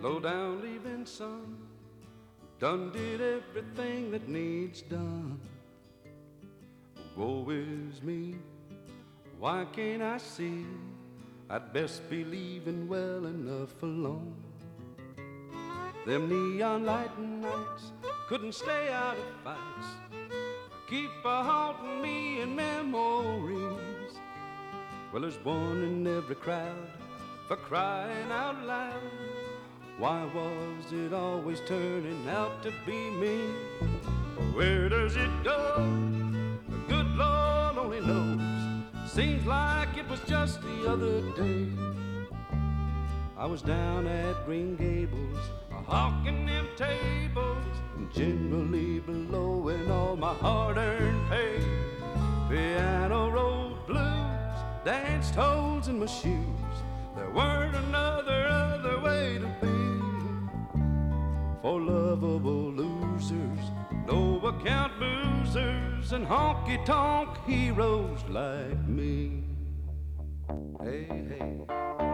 low down leaving son. Done did everything that needs done. Woe is me, why can't I see? I'd best be leaving well enough alone. Them neon light nights couldn't stay out of fights. Keep a haunting me in memories. Well, there's one in every crowd for crying out loud. Why was it always turning out to be me? Where does it go? The good Lord only knows. Seems like it was just the other day. I was down at Green Gables, hawking them tables, and generally blowing all my hard-earned pay. Piano rolled blues, danced holes in my shoes. There weren't another For lovable losers, no account boozers, and honky tonk heroes like me. Hey, hey.